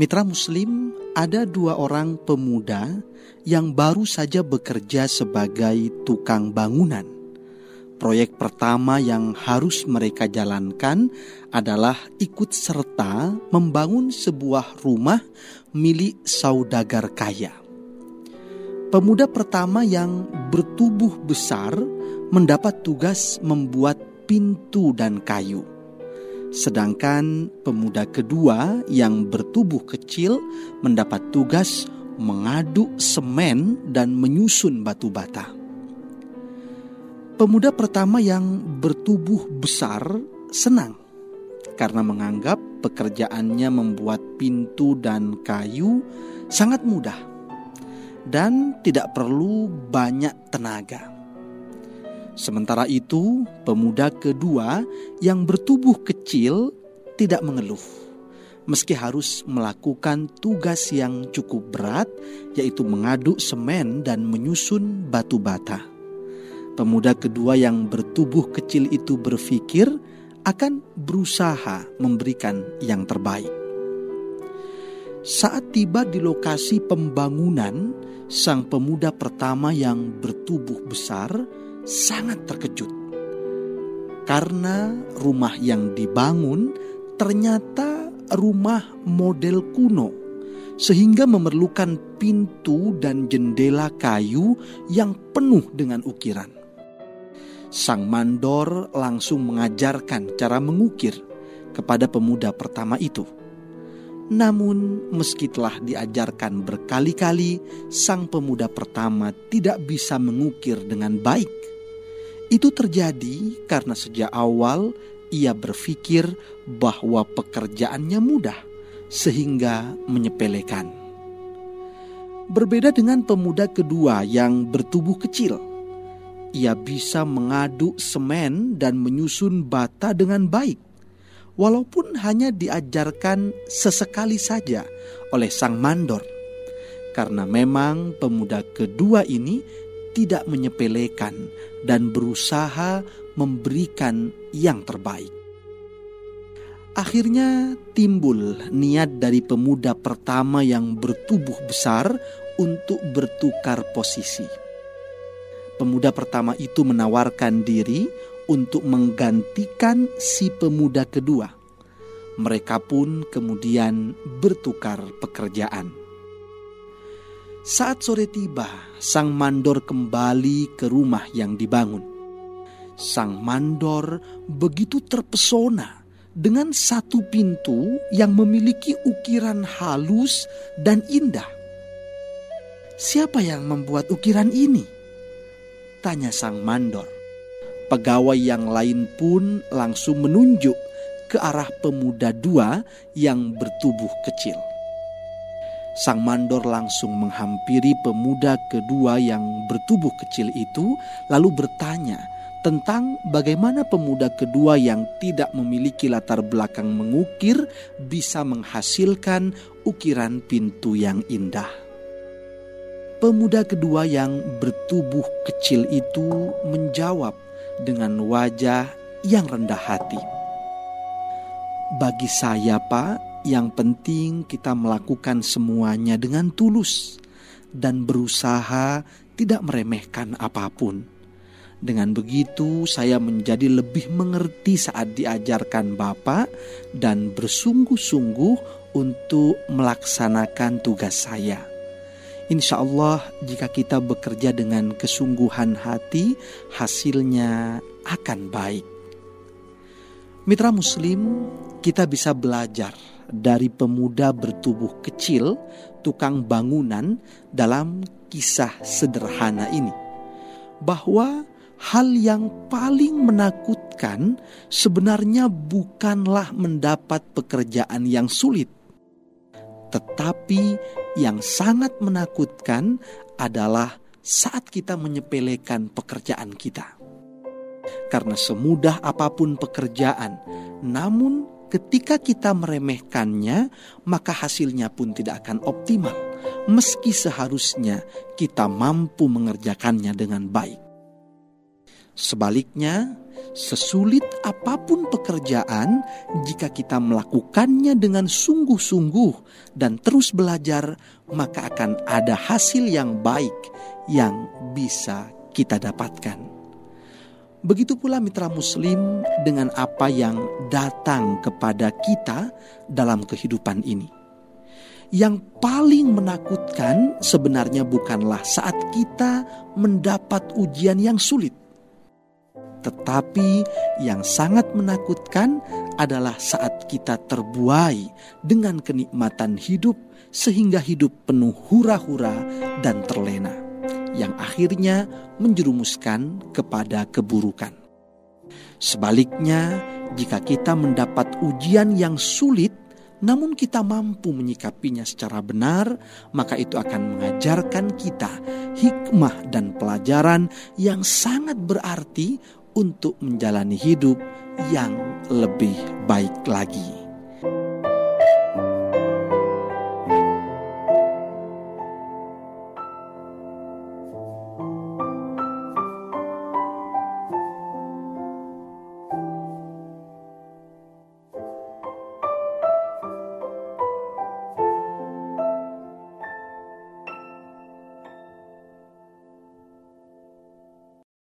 Mitra Muslim, ada dua orang pemuda yang baru saja bekerja sebagai tukang bangunan. Proyek pertama yang harus mereka jalankan adalah ikut serta membangun sebuah rumah milik saudagar kaya. Pemuda pertama yang bertubuh besar mendapat tugas membuat pintu dan kayu Sedangkan pemuda kedua yang bertubuh kecil mendapat tugas mengaduk semen dan menyusun batu bata. Pemuda pertama yang bertubuh besar senang karena menganggap pekerjaannya membuat pintu dan kayu sangat mudah dan tidak perlu banyak tenaga. Sementara itu, pemuda kedua yang bertubuh kecil tidak mengeluh, meski harus melakukan tugas yang cukup berat, yaitu mengaduk semen dan menyusun batu bata. Pemuda kedua yang bertubuh kecil itu berpikir akan berusaha memberikan yang terbaik. Saat tiba di lokasi pembangunan, sang pemuda pertama yang bertubuh besar sangat terkejut karena rumah yang dibangun ternyata rumah model kuno, sehingga memerlukan pintu dan jendela kayu yang penuh dengan ukiran. Sang mandor langsung mengajarkan cara mengukir kepada pemuda pertama itu. Namun, meski telah diajarkan berkali-kali, sang pemuda pertama tidak bisa mengukir dengan baik. Itu terjadi karena sejak awal ia berpikir bahwa pekerjaannya mudah, sehingga menyepelekan. Berbeda dengan pemuda kedua yang bertubuh kecil, ia bisa mengaduk semen dan menyusun bata dengan baik walaupun hanya diajarkan sesekali saja oleh sang mandor. Karena memang pemuda kedua ini tidak menyepelekan dan berusaha memberikan yang terbaik. Akhirnya timbul niat dari pemuda pertama yang bertubuh besar untuk bertukar posisi. Pemuda pertama itu menawarkan diri untuk menggantikan si pemuda kedua. Mereka pun kemudian bertukar pekerjaan. Saat sore tiba, sang mandor kembali ke rumah yang dibangun. Sang mandor begitu terpesona dengan satu pintu yang memiliki ukiran halus dan indah. Siapa yang membuat ukiran ini? Tanya sang mandor. Pegawai yang lain pun langsung menunjuk ke arah pemuda dua yang bertubuh kecil. Sang mandor langsung menghampiri pemuda kedua yang bertubuh kecil itu, lalu bertanya tentang bagaimana pemuda kedua yang tidak memiliki latar belakang mengukir bisa menghasilkan ukiran pintu yang indah. Pemuda kedua yang bertubuh kecil itu menjawab dengan wajah yang rendah hati. Bagi saya, Pak, yang penting kita melakukan semuanya dengan tulus dan berusaha tidak meremehkan apa pun. Dengan begitu, saya menjadi lebih mengerti saat diajarkan Bapak dan bersungguh-sungguh untuk melaksanakan tugas saya. Insya Allah, jika kita bekerja dengan kesungguhan hati, hasilnya akan baik. Mitra Muslim, kita bisa belajar dari pemuda bertubuh kecil, tukang bangunan, dalam kisah sederhana ini, bahwa hal yang paling menakutkan sebenarnya bukanlah mendapat pekerjaan yang sulit tetapi yang sangat menakutkan adalah saat kita menyepelekan pekerjaan kita. Karena semudah apa pun pekerjaan, namun ketika kita meremehkannya, maka hasilnya pun tidak akan optimal, meski seharusnya kita mampu mengerjakannya dengan baik. Sebaliknya, sesulit apa pun pekerjaan, jika kita melakukannya dengan sungguh-sungguh dan terus belajar, maka akan ada hasil yang baik yang bisa kita dapatkan. Begitu pula mitra Muslim dengan apa yang datang kepada kita dalam kehidupan ini. Yang paling menakutkan sebenarnya bukanlah saat kita mendapat ujian yang sulit, tetapi yang sangat menakutkan adalah saat kita terbuai dengan kenikmatan hidup, sehingga hidup penuh hura-hura dan terlena, akhirnya menjerumuskan kepada keburukan. Sebaliknya, jika kita mendapat ujian yang sulit, namun kita mampu menyikapinya secara benar, maka itu akan mengajarkan kita hikmah dan pelajaran yang sangat berarti untuk menjalani hidup yang lebih baik lagi.